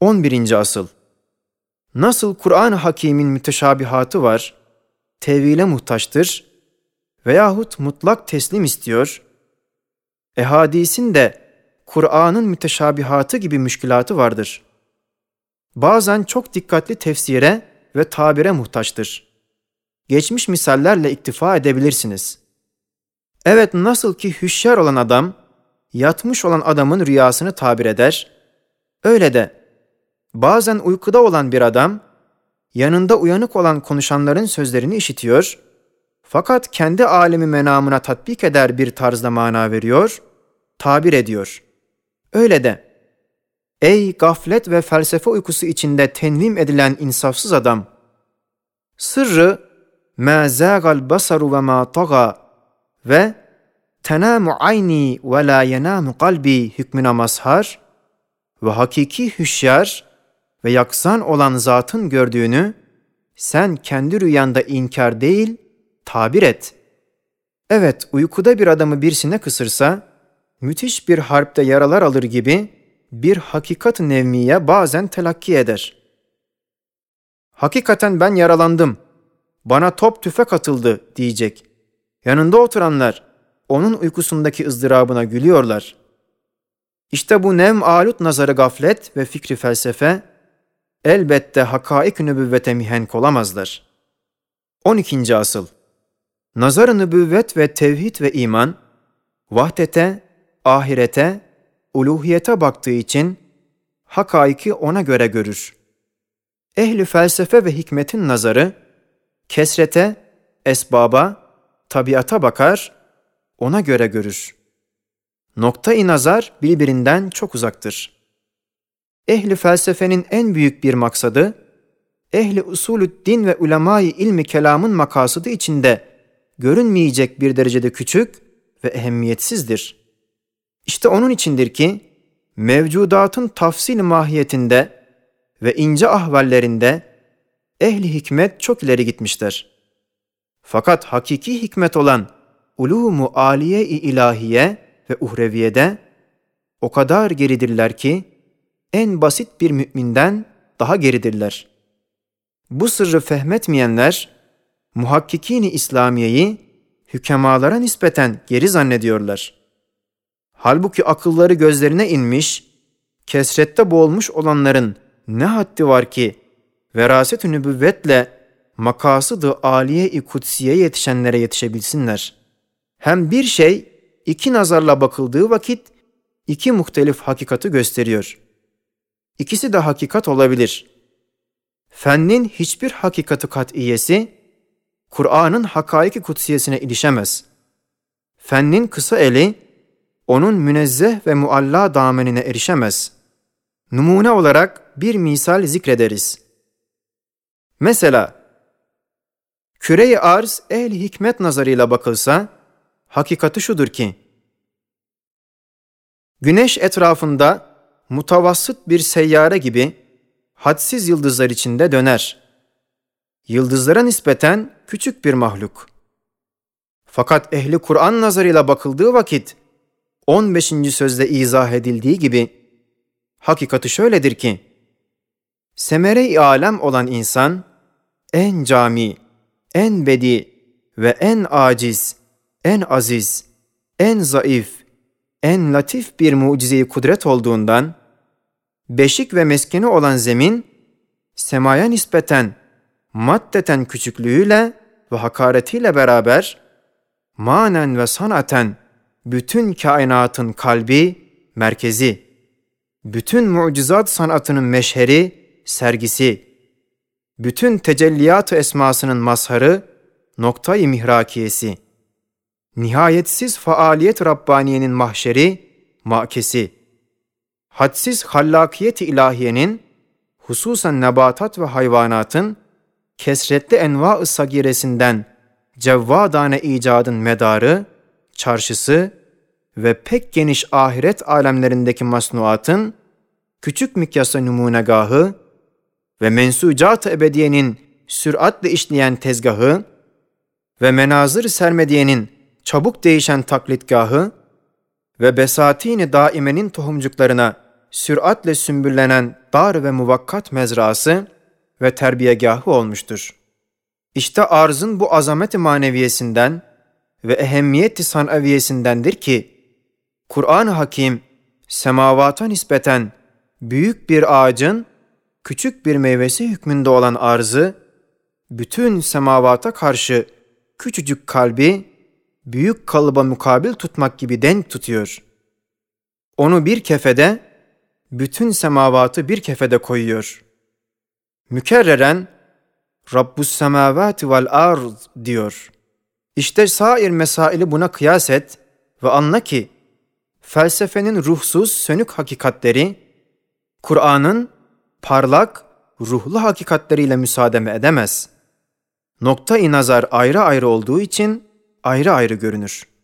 11. asıl Nasıl Kur'an-ı Hakîm'in müteşabihatı var, tevhile muhtaçtır veyahut mutlak teslim istiyor, ehadisin de Kur'an'ın müteşabihatı gibi müşkilatı vardır. Bazen çok dikkatli tefsire ve tabire muhtaçtır. Geçmiş misallerle iktifa edebilirsiniz. Evet nasıl ki hüşyar olan adam, yatmış olan adamın rüyasını tabir eder, öyle de bazen uykuda olan bir adam yanında uyanık olan konuşanların sözlerini işitiyor fakat kendi alemi menamına tatbik eder bir tarzda mana veriyor, tabir ediyor. Öyle de ey gaflet ve felsefe uykusu içinde tenvim edilen insafsız adam sırrı ma zagal basaru ve ma ve tenamu ayni ve la yenamu kalbi hükmüne mazhar ve hakiki hüşyar ve yaksan olan zatın gördüğünü sen kendi rüyanda inkar değil, tabir et. Evet, uykuda bir adamı birisine kısırsa, müthiş bir harpte yaralar alır gibi bir hakikat nevmiye bazen telakki eder. Hakikaten ben yaralandım, bana top tüfek atıldı diyecek. Yanında oturanlar onun uykusundaki ızdırabına gülüyorlar. İşte bu nem alut nazarı gaflet ve fikri felsefe elbette hakaik nübüvvete mihenk olamazlar. 12. asıl Nazar-ı nübüvvet ve tevhid ve iman, vahdete, ahirete, uluhiyete baktığı için hakaiki ona göre görür. Ehli felsefe ve hikmetin nazarı, kesrete, esbaba, tabiata bakar, ona göre görür. Nokta-i nazar birbirinden çok uzaktır.'' Ehli felsefenin en büyük bir maksadı, ehli usulü din ve ulemayı ilmi kelamın makasıdı içinde görünmeyecek bir derecede küçük ve ehemmiyetsizdir. İşte onun içindir ki, mevcudatın tafsil mahiyetinde ve ince ahvallerinde ehli hikmet çok ileri gitmiştir. Fakat hakiki hikmet olan ulumu aliye-i ilahiye ve uhreviyede o kadar geridirler ki, en basit bir müminden daha geridirler. Bu sırrı fehmetmeyenler, muhakkikini İslamiye'yi hükemalara nispeten geri zannediyorlar. Halbuki akılları gözlerine inmiş, kesrette boğulmuş olanların ne haddi var ki, veraset-ü nübüvvetle makasıdı aliye-i kutsiye yetişenlere yetişebilsinler. Hem bir şey iki nazarla bakıldığı vakit iki muhtelif hakikati gösteriyor.'' İkisi de hakikat olabilir. Fennin hiçbir hakikati kat'iyesi, Kur'an'ın hakaiki kutsiyesine ilişemez. Fennin kısa eli, onun münezzeh ve mualla damenine erişemez. Numune olarak bir misal zikrederiz. Mesela, küre-i arz ehli hikmet nazarıyla bakılsa, hakikati şudur ki, Güneş etrafında mutavassıt bir seyyare gibi hadsiz yıldızlar içinde döner. Yıldızlara nispeten küçük bir mahluk. Fakat ehli Kur'an nazarıyla bakıldığı vakit 15. sözde izah edildiği gibi hakikati şöyledir ki semere-i alem olan insan en cami, en bedi ve en aciz, en aziz, en zayıf, en latif bir mucizeyi kudret olduğundan, beşik ve meskeni olan zemin, semaya nispeten, maddeten küçüklüğüyle ve hakaretiyle beraber, manen ve sanaten bütün kainatın kalbi, merkezi, bütün mucizat sanatının meşheri, sergisi, bütün tecelliyat esmasının mazharı, noktayı mihrakiyesi.'' Nihayetsiz faaliyet Rabbaniye'nin mahşeri, makesi, hadsiz hallakiyet-i ilahiyenin, hususen nebatat ve hayvanatın, kesretli enva-ı sagiresinden cevvadane icadın medarı, çarşısı ve pek geniş ahiret alemlerindeki masnuatın, küçük mikyasa numunegahı ve mensucat-ı ebediyenin süratle işleyen tezgahı ve menazır sermediyenin çabuk değişen taklitgahı ve besatini daimenin tohumcuklarına süratle sümbüllenen dar ve muvakkat mezrası ve terbiyegahı olmuştur. İşte arzın bu azameti maneviyesinden ve ehemmiyeti sanaviyesindendir ki, Kur'an-ı Hakim semavata nispeten büyük bir ağacın küçük bir meyvesi hükmünde olan arzı, bütün semavata karşı küçücük kalbi büyük kalıba mukabil tutmak gibi denk tutuyor. Onu bir kefede, bütün semavatı bir kefede koyuyor. Mükerreren Rabbus semavati vel arz diyor. İşte sair mesaili buna kıyas et ve anla ki felsefenin ruhsuz sönük hakikatleri Kur'an'ın parlak ruhlu hakikatleriyle müsaade edemez. Nokta-i nazar ayrı ayrı olduğu için ayrı ayrı görünür.''